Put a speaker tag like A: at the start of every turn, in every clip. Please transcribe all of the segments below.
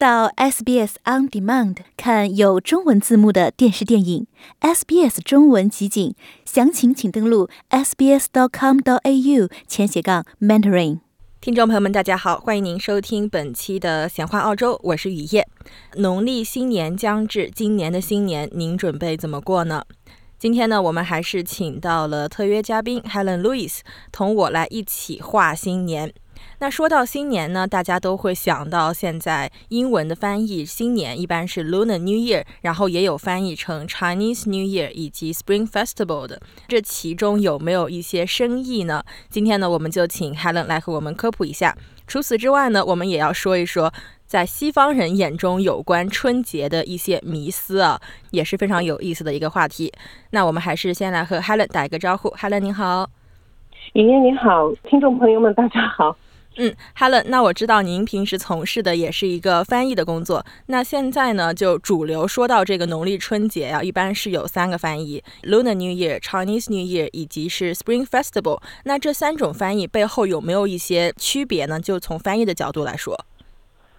A: 到 SBS On Demand 看有中文字幕的电视电影 SBS 中文集锦，详情请登录 sbs.com.au 前斜杠 mentoring。
B: 听众朋友们，大家好，欢迎您收听本期的闲话澳洲，我是雨夜。农历新年将至，今年的新年您准备怎么过呢？今天呢，我们还是请到了特约嘉宾 Helen Lewis，同我来一起画新年。那说到新年呢，大家都会想到现在英文的翻译，新年一般是 Lunar New Year，然后也有翻译成 Chinese New Year 以及 Spring Festival 的。这其中有没有一些深意呢？今天呢，我们就请 Helen 来和我们科普一下。除此之外呢，我们也要说一说在西方人眼中有关春节的一些迷思啊，也是非常有意思的一个话题。那我们还是先来和 Helen 打一个招呼。Helen 您好，
C: 莹莹你好，听众朋友们大家好。
B: 嗯，Helen，那我知道您平时从事的也是一个翻译的工作。那现在呢，就主流说到这个农历春节呀，一般是有三个翻译：Lunar New Year、Chinese New Year 以及是 Spring Festival。那这三种翻译背后有没有一些区别呢？就从翻译的角度来说，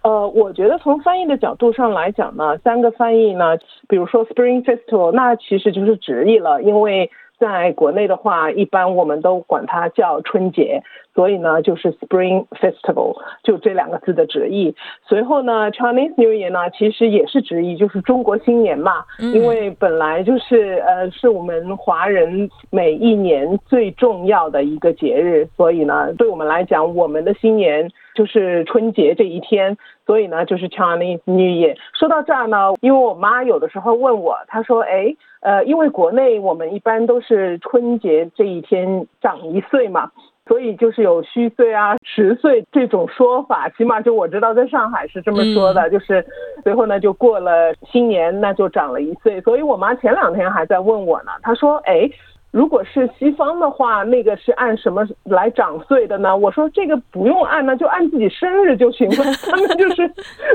C: 呃，我觉得从翻译的角度上来讲呢，三个翻译呢，比如说 Spring Festival，那其实就是直译了，因为在国内的话，一般我们都管它叫春节。所以呢，就是 Spring Festival，就这两个字的直译。随后呢，Chinese New Year 呢，其实也是直译，就是中国新年嘛。因为本来就是呃，是我们华人每一年最重要的一个节日，所以呢，对我们来讲，我们的新年就是春节这一天。所以呢，就是 Chinese New Year。说到这儿呢，因为我妈有的时候问我，她说：“哎，呃，因为国内我们一般都是春节这一天长一岁嘛。”所以就是有虚岁啊、十岁这种说法，起码就我知道，在上海是这么说的。就是最后呢，就过了新年，那就长了一岁。所以我妈前两天还在问我呢，她说：“哎。”如果是西方的话，那个是按什么来长岁的呢？我说这个不用按呢，就按自己生日就行了。他们就是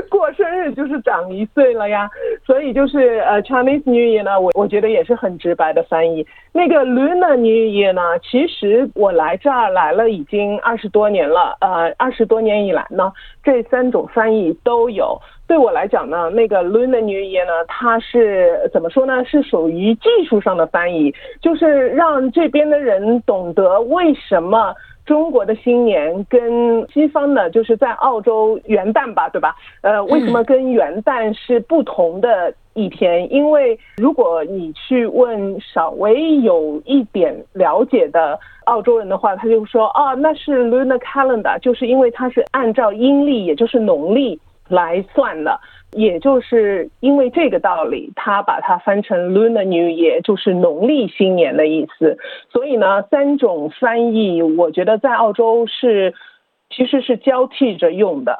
C: 过生日就是长一岁了呀。所以就是呃，Chinese New Year 呢，我我觉得也是很直白的翻译。那个 Lunar New Year 呢，其实我来这儿来了已经二十多年了。呃，二十多年以来呢，这三种翻译都有。对我来讲呢，那个 Lunar New Year 呢，它是怎么说呢？是属于技术上的翻译，就是让这边的人懂得为什么中国的新年跟西方的，就是在澳洲元旦吧，对吧？呃，为什么跟元旦是不同的一天？因为如果你去问稍微有一点了解的澳洲人的话，他就说，哦，那是 Lunar Calendar，就是因为它是按照阴历，也就是农历。来算的，也就是因为这个道理，他把它翻成 Lunar New Year，就是农历新年的意思。所以呢，三种翻译，我觉得在澳洲是其实是交替着用的。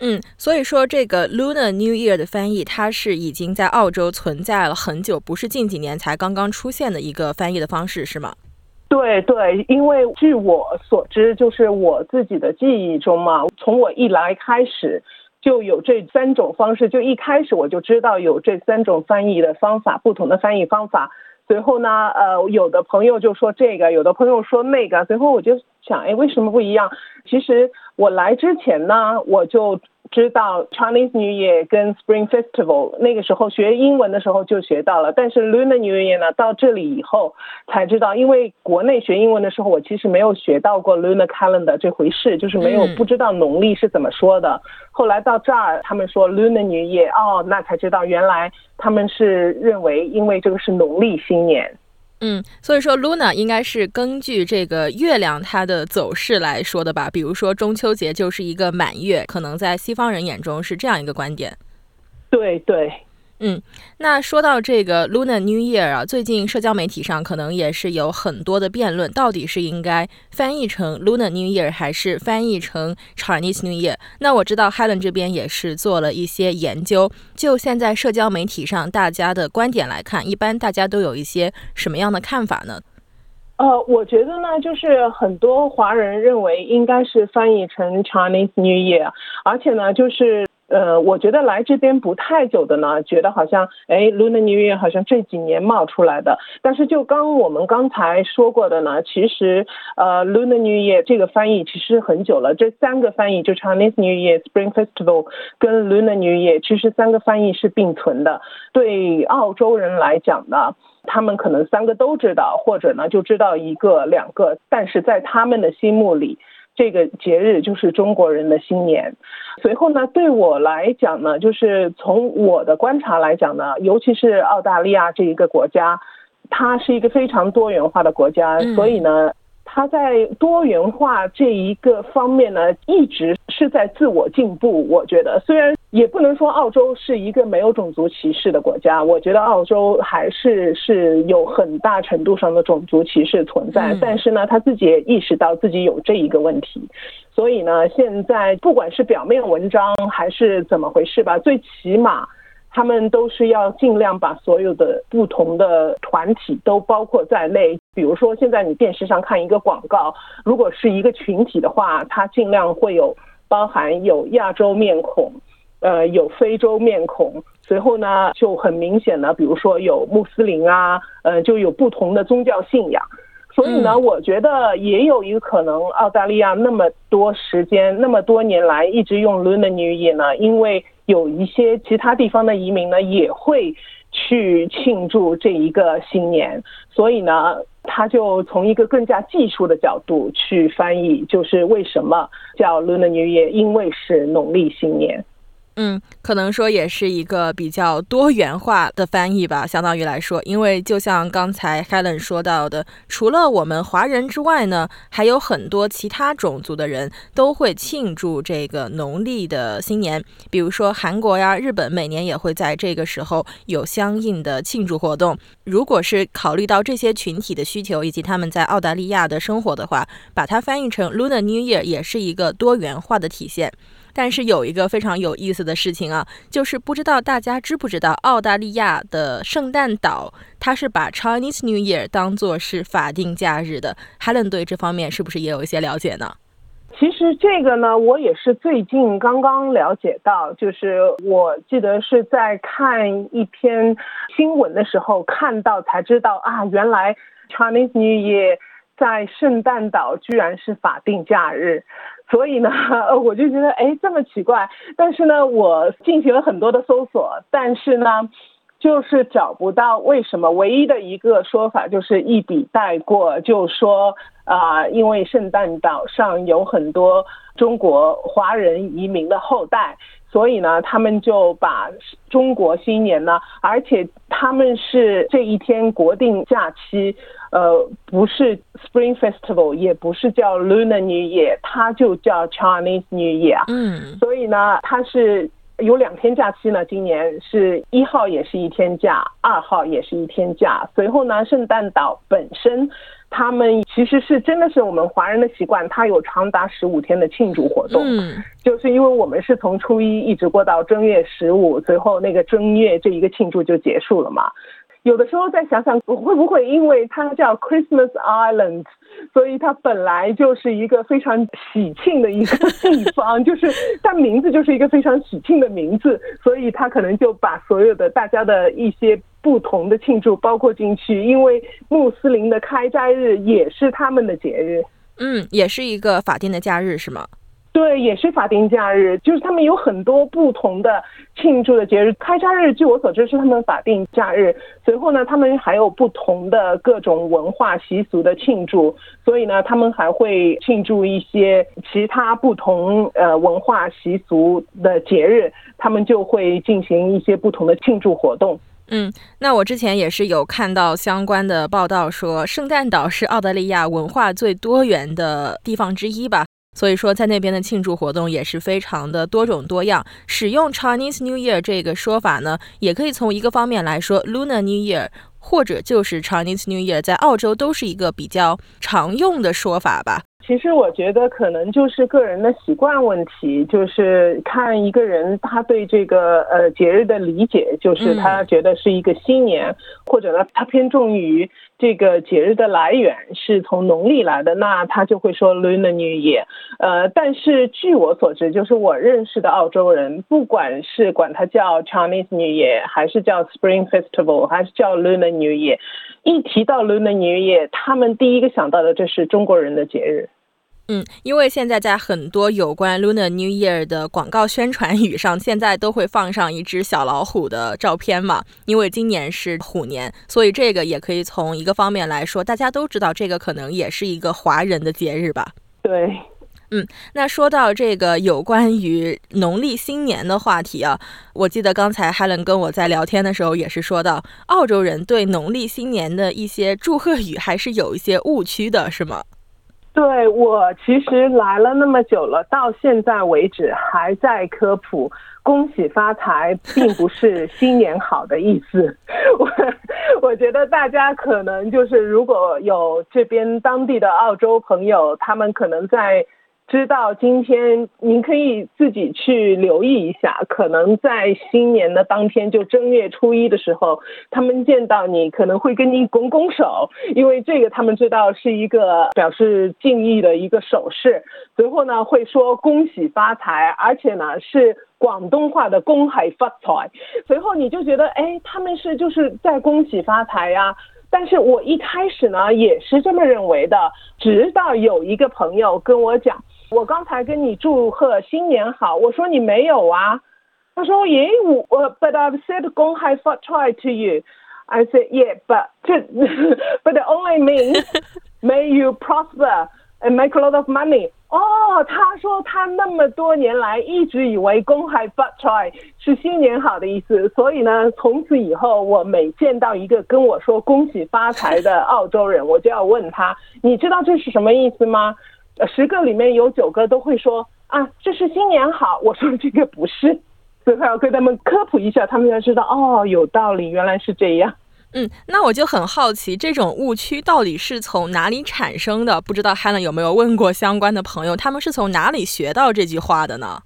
B: 嗯，所以说这个 Lunar New Year 的翻译，它是已经在澳洲存在了很久，不是近几年才刚刚出现的一个翻译的方式，是吗？
C: 对对，因为据我所知，就是我自己的记忆中嘛，从我一来开始就有这三种方式，就一开始我就知道有这三种翻译的方法，不同的翻译方法。随后呢，呃，有的朋友就说这个，有的朋友说那个，随后我就想，哎，为什么不一样？其实我来之前呢，我就。知道 Chinese New Year 跟 Spring Festival 那个时候学英文的时候就学到了，但是 Lunar New Year 呢，到这里以后才知道，因为国内学英文的时候，我其实没有学到过 Lunar Calendar 这回事，就是没有不知道农历是怎么说的。后来到这儿，他们说 Lunar New Year，哦，那才知道原来他们是认为，因为这个是农历新年。
B: 嗯，所以说 Luna 应该是根据这个月亮它的走势来说的吧？比如说中秋节就是一个满月，可能在西方人眼中是这样一个观点。
C: 对对。
B: 嗯，那说到这个 Lunar New Year 啊，最近社交媒体上可能也是有很多的辩论，到底是应该翻译成 Lunar New Year 还是翻译成 Chinese New Year？那我知道 Helen 这边也是做了一些研究，就现在社交媒体上大家的观点来看，一般大家都有一些什么样的看法呢？
C: 呃，我觉得呢，就是很多华人认为应该是翻译成 Chinese New Year，而且呢，就是。呃，我觉得来这边不太久的呢，觉得好像哎，Lunar New Year 好像这几年冒出来的。但是就刚我们刚才说过的呢，其实呃，Lunar New Year 这个翻译其实很久了。这三个翻译就 Chinese New Year、Spring Festival 跟 Lunar New Year，其实三个翻译是并存的。对澳洲人来讲呢，他们可能三个都知道，或者呢就知道一个两个，但是在他们的心目里。这个节日就是中国人的新年。随后呢，对我来讲呢，就是从我的观察来讲呢，尤其是澳大利亚这一个国家，它是一个非常多元化的国家，所以呢。它在多元化这一个方面呢，一直是在自我进步。我觉得，虽然也不能说澳洲是一个没有种族歧视的国家，我觉得澳洲还是是有很大程度上的种族歧视存在。但是呢，他自己也意识到自己有这一个问题，所以呢，现在不管是表面文章还是怎么回事吧，最起码。他们都是要尽量把所有的不同的团体都包括在内。比如说，现在你电视上看一个广告，如果是一个群体的话，它尽量会有包含有亚洲面孔，呃，有非洲面孔。随后呢，就很明显的，比如说有穆斯林啊，呃，就有不同的宗教信仰。所以呢，我觉得也有一个可能，澳大利亚那么多时间，那么多年来一直用 Lunar New Year 呢，因为。有一些其他地方的移民呢，也会去庆祝这一个新年，所以呢，他就从一个更加技术的角度去翻译，就是为什么叫 Lunar New Year，因为是农历新年。
B: 嗯，可能说也是一个比较多元化的翻译吧，相当于来说，因为就像刚才 Helen 说到的，除了我们华人之外呢，还有很多其他种族的人都会庆祝这个农历的新年，比如说韩国呀、日本，每年也会在这个时候有相应的庆祝活动。如果是考虑到这些群体的需求以及他们在澳大利亚的生活的话，把它翻译成 Lunar New Year 也是一个多元化的体现。但是有一个非常有意思的事情啊，就是不知道大家知不知道，澳大利亚的圣诞岛，它是把 Chinese New Year 当做是法定假日的。Helen 对这方面是不是也有一些了解呢？
C: 其实这个呢，我也是最近刚刚了解到，就是我记得是在看一篇新闻的时候看到才知道啊，原来 Chinese New Year 在圣诞岛居然是法定假日。所以呢，我就觉得哎，这么奇怪。但是呢，我进行了很多的搜索，但是呢，就是找不到为什么。唯一的一个说法就是一笔带过，就说啊，因为圣诞岛上有很多中国华人移民的后代。所以呢，他们就把中国新年呢，而且他们是这一天国定假期，呃，不是 Spring Festival，也不是叫 Lunar New Year，它就叫 Chinese New Year。
B: 嗯，
C: 所以呢，它是有两天假期呢，今年是一号也是一天假，二号也是一天假。随后呢，圣诞岛本身。他们其实是真的是我们华人的习惯，它有长达十五天的庆祝活动，
B: 嗯，
C: 就是因为我们是从初一一直过到正月十五，随后那个正月这一个庆祝就结束了嘛。有的时候再想想，会不会因为它叫 Christmas Island，所以它本来就是一个非常喜庆的一个地方，就是它名字就是一个非常喜庆的名字，所以它可能就把所有的大家的一些。不同的庆祝包括进去，因为穆斯林的开斋日也是他们的节日，
B: 嗯，也是一个法定的假日，是吗？
C: 对，也是法定假日，就是他们有很多不同的庆祝的节日。开斋日，据我所知是他们法定假日。随后呢，他们还有不同的各种文化习俗的庆祝，所以呢，他们还会庆祝一些其他不同呃文化习俗的节日，他们就会进行一些不同的庆祝活动。
B: 嗯，那我之前也是有看到相关的报道，说圣诞岛是澳大利亚文化最多元的地方之一吧。所以说，在那边的庆祝活动也是非常的多种多样。使用 Chinese New Year 这个说法呢，也可以从一个方面来说，Lunar New Year 或者就是 Chinese New Year，在澳洲都是一个比较常用的说法吧。
C: 其实我觉得可能就是个人的习惯问题，就是看一个人他对这个呃节日的理解，就是他觉得是一个新年，或者呢他偏重于这个节日的来源是从农历来的，那他就会说 Lunar New Year。呃，但是据我所知，就是我认识的澳洲人，不管是管它叫 Chinese New Year，还是叫 Spring Festival，还是叫 Lunar New Year，一提到 Lunar New Year，他们第一个想到的就是中国人的节日。
B: 嗯，因为现在在很多有关 Lunar New Year 的广告宣传语上，现在都会放上一只小老虎的照片嘛。因为今年是虎年，所以这个也可以从一个方面来说，大家都知道这个可能也是一个华人的节日吧。
C: 对，
B: 嗯，那说到这个有关于农历新年的话题啊，我记得刚才 Helen 跟我在聊天的时候也是说到，澳洲人对农历新年的一些祝贺语还是有一些误区的，是吗？
C: 对我其实来了那么久了，到现在为止还在科普，恭喜发财并不是新年好的意思。我我觉得大家可能就是如果有这边当地的澳洲朋友，他们可能在。知道今天您可以自己去留意一下，可能在新年的当天，就正月初一的时候，他们见到你可能会跟你拱拱手，因为这个他们知道是一个表示敬意的一个手势。随后呢会说恭喜发财，而且呢是广东话的恭喜发财。随后你就觉得，哎，他们是就是在恭喜发财呀。但是我一开始呢也是这么认为的，直到有一个朋友跟我讲。我刚才跟你祝贺新年好，我说你没有啊，他说耶我 but I've said 恭喜发财 to you. I said yeah, but but it only means may you prosper and make a lot of money. 哦，他说他那么多年来一直以为恭喜发财是新年好的意思，所以呢，从此以后我每见到一个跟我说恭喜发财的澳洲人，我就要问他，你知道这是什么意思吗？十个里面有九个都会说啊，这是新年好。我说这个不是，所以要跟他们科普一下，他们才知道哦，有道理，原来是这样。
B: 嗯，那我就很好奇，这种误区到底是从哪里产生的？不知道 Helen 有没有问过相关的朋友，他们是从哪里学到这句话的呢？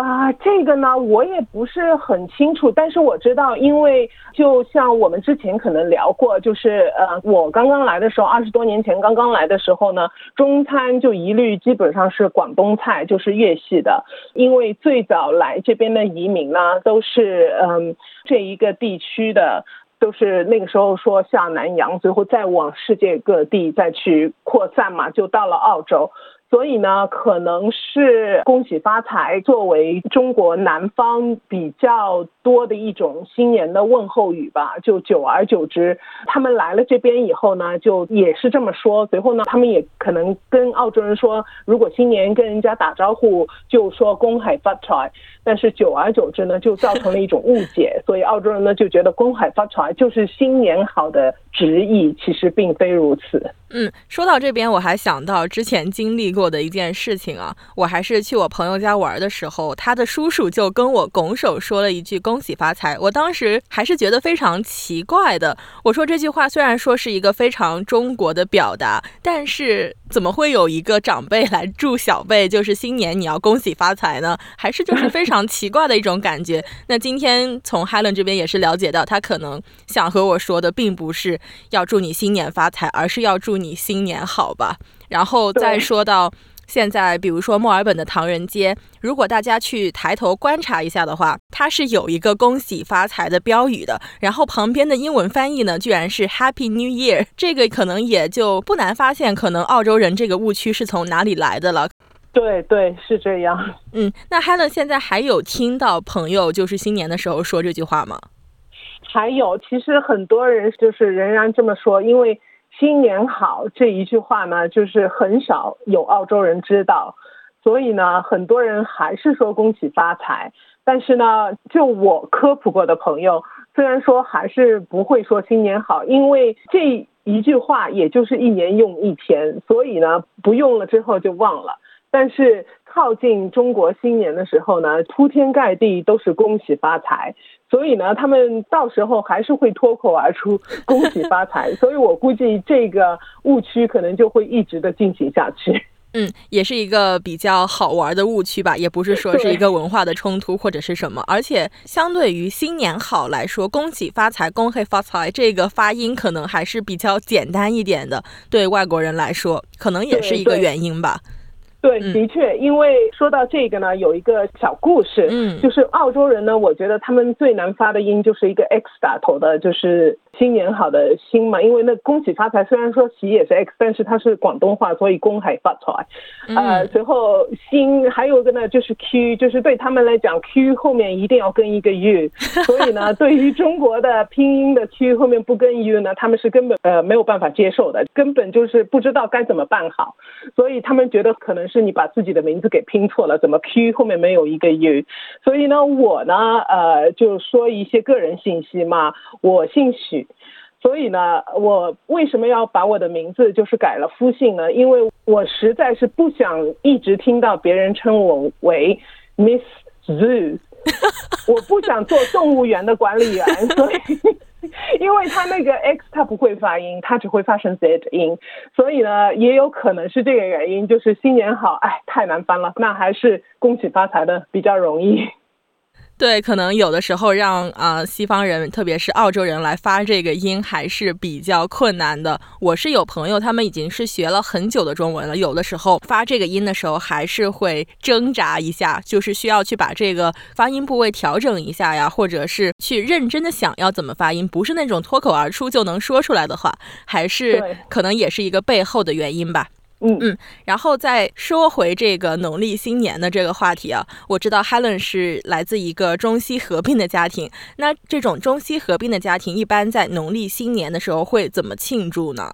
C: 啊，这个呢，我也不是很清楚，但是我知道，因为就像我们之前可能聊过，就是呃，我刚刚来的时候，二十多年前刚刚来的时候呢，中餐就一律基本上是广东菜，就是粤系的，因为最早来这边的移民呢，都是嗯这一个地区的，都是那个时候说下南洋，最后再往世界各地再去扩散嘛，就到了澳洲。所以呢，可能是恭喜发财作为中国南方比较多的一种新年的问候语吧。就久而久之，他们来了这边以后呢，就也是这么说。随后呢，他们也可能跟澳洲人说，如果新年跟人家打招呼，就说公海发财。但是久而久之呢，就造成了一种误解。所以澳洲人呢就觉得公海发财就是新年好的直译，其实并非如此。
B: 嗯，说到这边，我还想到之前经历过的一件事情啊。我还是去我朋友家玩的时候，他的叔叔就跟我拱手说了一句“公恭喜发财”。我当时还是觉得非常奇怪的。我说这句话虽然说是一个非常中国的表达，但是怎么会有一个长辈来祝小辈，就是新年你要恭喜发财呢？还是就是非常奇怪的一种感觉。那今天从 Helen 这边也是了解到，他可能想和我说的，并不是要祝你新年发财，而是要祝。你新年好吧，然后再说到现在，比如说墨尔本的唐人街，如果大家去抬头观察一下的话，它是有一个恭喜发财的标语的，然后旁边的英文翻译呢，居然是 Happy New Year，这个可能也就不难发现，可能澳洲人这个误区是从哪里来的了。
C: 对对，是这样。
B: 嗯，那 Helen 现在还有听到朋友就是新年的时候说这句话吗？
C: 还有，其实很多人就是仍然这么说，因为。新年好这一句话呢，就是很少有澳洲人知道，所以呢，很多人还是说恭喜发财。但是呢，就我科普过的朋友，虽然说还是不会说新年好，因为这一句话也就是一年用一天，所以呢，不用了之后就忘了。但是靠近中国新年的时候呢，铺天盖地都是恭喜发财。所以呢，他们到时候还是会脱口而出 “恭喜发财”，所以我估计这个误区可能就会一直的进行下去。
B: 嗯，也是一个比较好玩的误区吧，也不是说是一个文化的冲突或者是什么。而且相对于“新年好”来说，“恭喜发财”“恭贺发财”这个发音可能还是比较简单一点的，对外国人来说，可能也是一个原因吧。
C: 对，
B: 嗯。
C: 的确，因为说到这个呢，有一个小故事，
B: 嗯。
C: 就是澳洲人呢，我觉得他们最难发的音就是一个 X 打头的，就是新年好的新嘛，因为那恭喜发财虽然说喜也是 X，但是它是广东话，所以恭喜发财。呃，
B: 嗯
C: 随后新还有一个呢就是 Q，就是对他们来讲 Q 后面一定要跟一个 U，所以呢，对于中国的拼音的 Q 后面不跟 U 呢，他们是根本呃没有办法接受的，根本就是不知道该怎么办好，所以他们觉得可能是你把自己的名字给拼错了，怎么 Q 后面没有一个 U，所以呢，我呢呃就说一些个人信息嘛，我姓许。所以呢，我为什么要把我的名字就是改了夫姓呢？因为我实在是不想一直听到别人称我为 Miss Zoo，我不想做动物园的管理员，所以。因为他那个 X 他不会发音，他只会发成 Z 音，所以呢，也有可能是这个原因，就是新年好，哎，太难翻了，那还是恭喜发财的比较容易。
B: 对，可能有的时候让啊、呃西方人，特别是澳洲人来发这个音还是比较困难的。我是有朋友，他们已经是学了很久的中文了，有的时候发这个音的时候还是会挣扎一下，就是需要去把这个发音部位调整一下呀，或者是去认真的想要怎么发音，不是那种脱口而出就能说出来的话，还是可能也是一个背后的原因吧。
C: 嗯
B: 嗯然后再说回这个农历新年的这个话题啊，我知道 Helen 是来自一个中西合并的家庭。那这种中西合并的家庭，一般在农历新年的时候会怎么庆祝呢？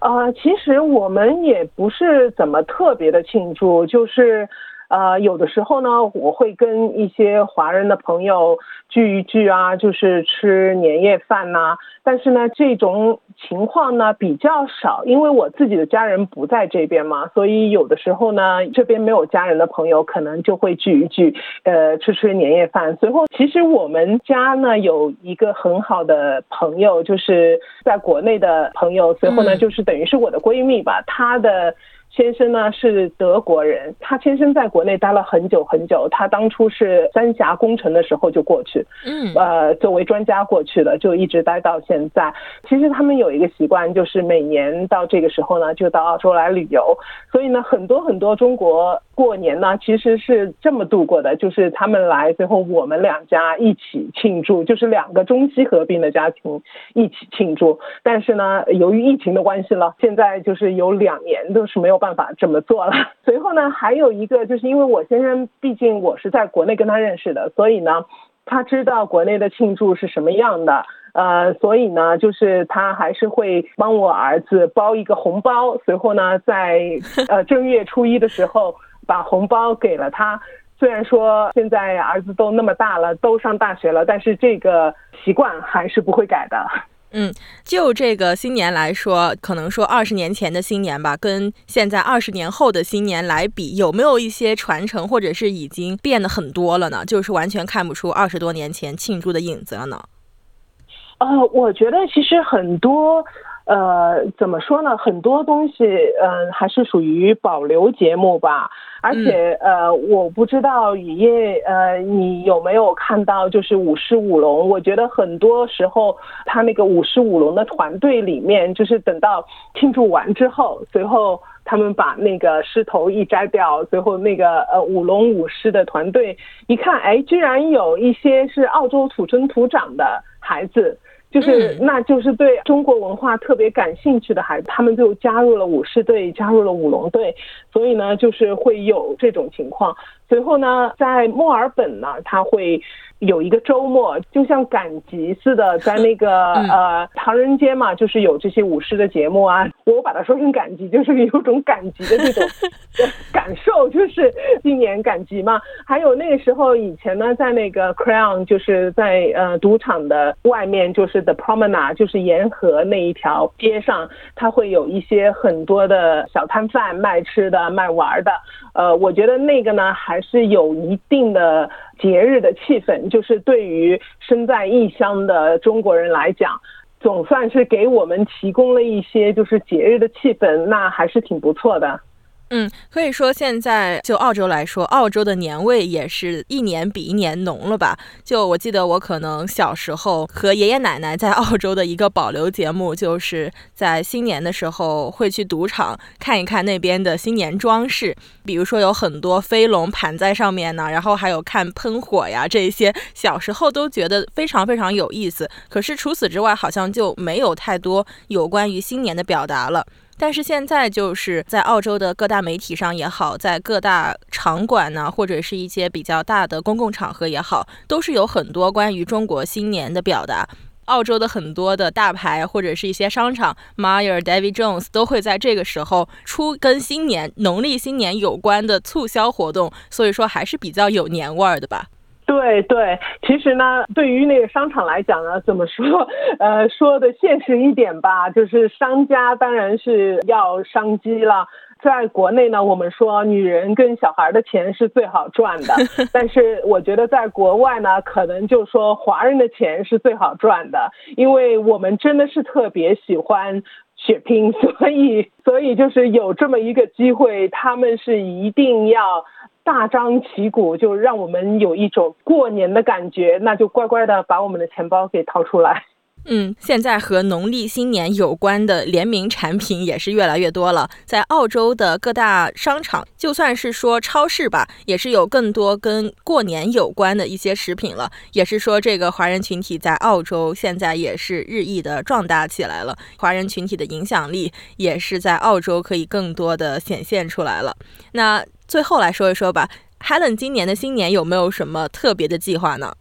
C: 呃，其实我们也不是怎么特别的庆祝，就是呃，有的时候呢，我会跟一些华人的朋友聚一聚啊，就是吃年夜饭呐、但是呢，这种情况呢比较少，因为我自己的家人不在这边嘛，所以有的时候呢，这边没有家人的朋友，可能就会聚一聚，呃，吃吃年夜饭。随后，其实我们家呢有一个很好的朋友，就是在国内的朋友，随后呢，
B: 嗯
C: 就是等于是我的闺蜜吧，她的。先生呢是德国人，他先生在国内待了很久很久，他当初是三峡工程的时候就过去，
B: 嗯
C: 呃，作为专家过去的，就一直待到现在。其实他们有一个习惯，就是每年到这个时候呢，就到澳洲来旅游。所以呢，很多很多中国过年呢，其实是这么度过的，就是他们来，最后我们两家一起庆祝，就是两个中西合并的家庭一起庆祝。但是呢，由于疫情的关系了，现在就是有两年都是没有办法这么做了。随后呢，还有一个就是因为我先生，毕竟我是在国内跟他认识的，所以呢。他知道国内的庆祝是什么样的，呃，所以呢，就是他还是会帮我儿子包一个红包，随后呢，在呃 正月初一的时候把红包给了他。虽然说现在儿子都那么大了，都上大学了，但是这个习惯还是不会改的。
B: 嗯，就这个新年来说，可能说二十年前的新年吧，跟现在二十年后的新年来比，有没有一些传承，或者是已经变得很多了呢？就是完全看不出二十多年前庆祝的影子了呢？
C: 呃，我觉得其实很多，呃，怎么说呢？很多东西，嗯、还是属于保留节目吧。而且，呃，我不知道雨夜，呃，你有没有看到，就是舞狮舞龙？我觉得很多时候，他那个舞狮舞龙的团队里面，就是等到庆祝完之后，随后他们把那个狮头一摘掉，随后那个呃舞龙舞狮的团队一看，哎，居然有一些是澳洲土生土长的孩子。就是，
B: 嗯
C: 那就是对中国文化特别感兴趣的孩子，他们就加入了舞狮队，加入了舞龙队，所以呢，就是会有这种情况。随后呢，在墨尔本呢，他会有一个周末，就像赶集似的，在那个
B: 嗯
C: 呃唐人街嘛，就是有这些舞狮的节目啊。我把它说成赶集，就是有种赶集的这种 呃感受，就是今年赶集嘛。还有那个时候以前呢，在那个 Crown，就是在呃赌场的外面，就是 The Promenade，就是沿河那一条街上，它会有一些很多的小摊贩卖吃的、卖玩的。呃，我觉得那个呢，还是有一定的节日的气氛，就是对于身在异乡的中国人来讲。总算是给我们提供了一些就是节日的气氛，那还是挺不错的。
B: 嗯，可以说现在就澳洲来说，澳洲的年味也是一年比一年浓了吧？就我记得我可能小时候和爷爷奶奶在澳洲的一个保留节目，就是在新年的时候会去赌场看一看那边的新年装饰，比如说有很多飞龙盘在上面呢，然后还有看喷火呀这些，小时候都觉得非常非常有意思。可是除此之外，好像就没有太多有关于新年的表达了。但是现在就是在澳洲的各大媒体上也好，在各大场馆呢，或者是一些比较大的公共场合也好，都是有很多关于中国新年的表达。澳洲的很多的大牌或者是一些商场，Myer、David Jones 都会在这个时候出跟新年、农历新年有关的促销活动，所以说还是比较有年味儿的吧。
C: 对对，其实呢，对于那个商场来讲呢，怎么说？呃，说的现实一点吧，就是商家当然是要商机了。在国内呢，我们说女人跟小孩的钱是最好赚的，但是我觉得在国外呢，可能就说华人的钱是最好赚的，因为我们真的是特别喜欢血拼，所以所以就是有这么一个机会，他们是一定要。大张旗鼓，就让我们有一种过年的感觉，那就乖乖的把我们的钱包给掏出来。
B: 嗯，现在和农历新年有关的联名产品也是越来越多了。在澳洲的各大商场，就算是说超市吧，也是有更多跟过年有关的一些食品了。也是说，这个华人群体在澳洲现在也是日益的壮大起来了。华人群体的影响力也是在澳洲可以更多的显现出来了。那最后来说一说吧，Helen 今年的新年有没有什么特别的计划呢？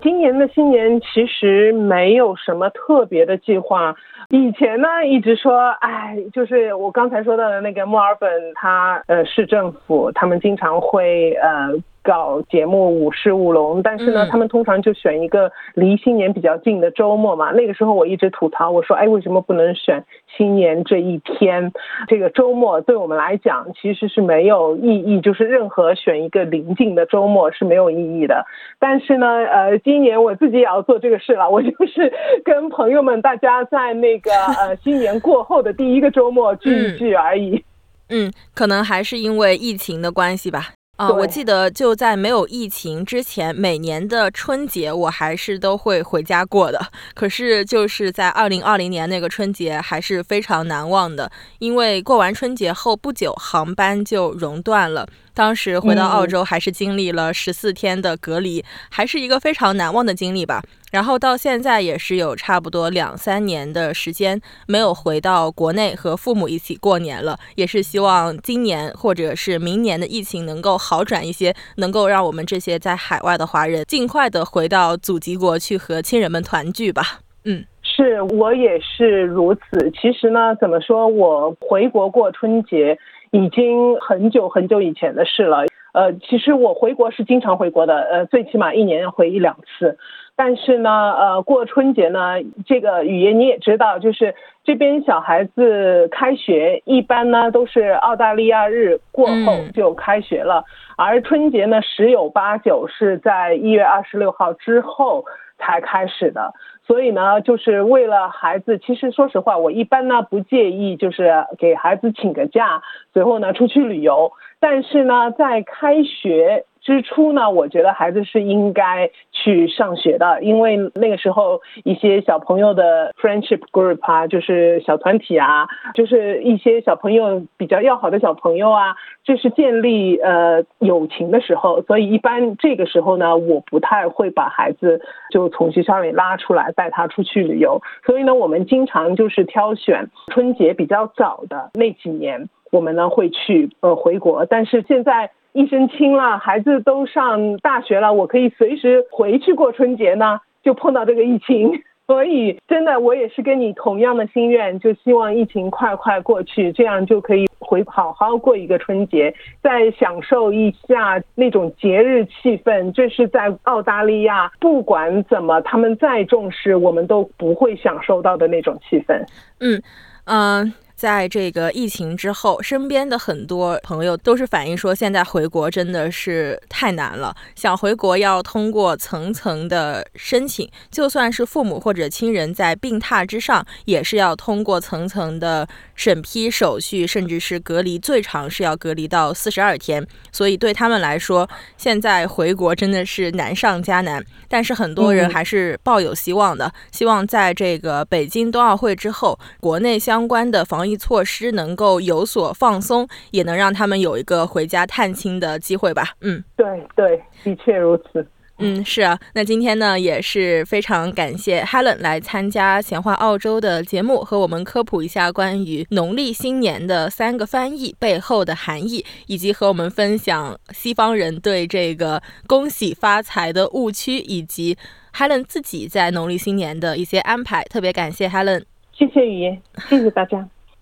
C: 今年的新年其实没有什么特别的计划。以前呢，一直说，哎，就是我刚才说到的那个墨尔本，它呃市政府，他们经常会呃。搞节目舞狮舞龙，但是呢，他们通常就选一个离新年比较近的周末嘛。那个时候我一直吐槽，我说，哎，为什么不能选新年这一天？这个周末对我们来讲其实是没有意义，就是任何选一个临近的周末是没有意义的。但是呢，呃，今年我自己也要做这个事了，我就是跟朋友们大家在那个 呃新年过后的第一个周末聚一聚而已。
B: 嗯，可能还是因为疫情的关系吧。啊，我记得就在没有疫情之前，每年的春节我还是都会回家过的。可是就是在二零二零年那个春节还是非常难忘的，因为过完春节后不久，航班就熔断了。当时回到澳洲，还是经历了十四天的隔离，还是一个非常难忘的经历吧。然后到现在也是有差不多两三年的时间没有回到国内和父母一起过年了，也是希望今年或者是明年的疫情能够好转一些，能够让我们这些在海外的华人尽快的回到祖籍国去和亲人们团聚吧。嗯，
C: 是我也是如此。其实呢，怎么说我回国过春节。已经很久很久以前的事了。呃，其实我回国是经常回国的，呃，最起码一年要回一两次。但是呢，呃，过春节呢，这个语言你也知道，就是这边小孩子开学一般呢都是澳大利亚日过后就开学了，而春节呢十有八九是在一月二十六号之后才开始的。所以呢，就是为了孩子。其实说实话，我一般呢不介意，就是给孩子请个假，随后呢出去旅游。但是呢，在开学。之初呢，我觉得孩子是应该去上学的，因为那个时候一些小朋友的 friendship group 啊，就是小团体啊，就是一些小朋友比较要好的小朋友啊，这是建立呃友情的时候，所以一般这个时候呢，我不太会把孩子就从学校里拉出来带他出去旅游，所以呢，我们经常就是挑选春节比较早的那几年，我们呢会去呃回国，但是现在。一身轻了，孩子都上大学了，我可以随时回去过春节呢。就碰到这个疫情，所以真的我也是跟你同样的心愿，就希望疫情快快过去，这样就可以回好好过一个春节，再享受一下那种节日气氛。这是在澳大利亚，不管怎么他们再重视，我们都不会享受到的那种气氛。
B: 嗯嗯。在这个疫情之后，身边的很多朋友都是反映说，现在回国真的是太难了。想回国要通过层层的申请，就算是父母或者亲人在病榻之上，也是要通过层层的审批手续，甚至是隔离，最长是要隔离到四十二天。所以对他们来说，现在回国真的是难上加难。但是很多人还是抱有希望的，希望在这个北京冬奥会之后，国内相关的防疫措施能够有所放松，也能让他们有一个回家探亲的机会吧。嗯，
C: 对对，的确如此。
B: 嗯，是啊。那今天呢，也是非常感谢 Helen 来参加闲话澳洲的节目，和我们科普一下关于农历新年的三个翻译背后的含义，以及和我们分享西方人对这个恭喜发财的误区，以及 Helen 自己在农历新年的一些安排。特别感谢 Helen。
C: 谢谢雨言，谢谢大家。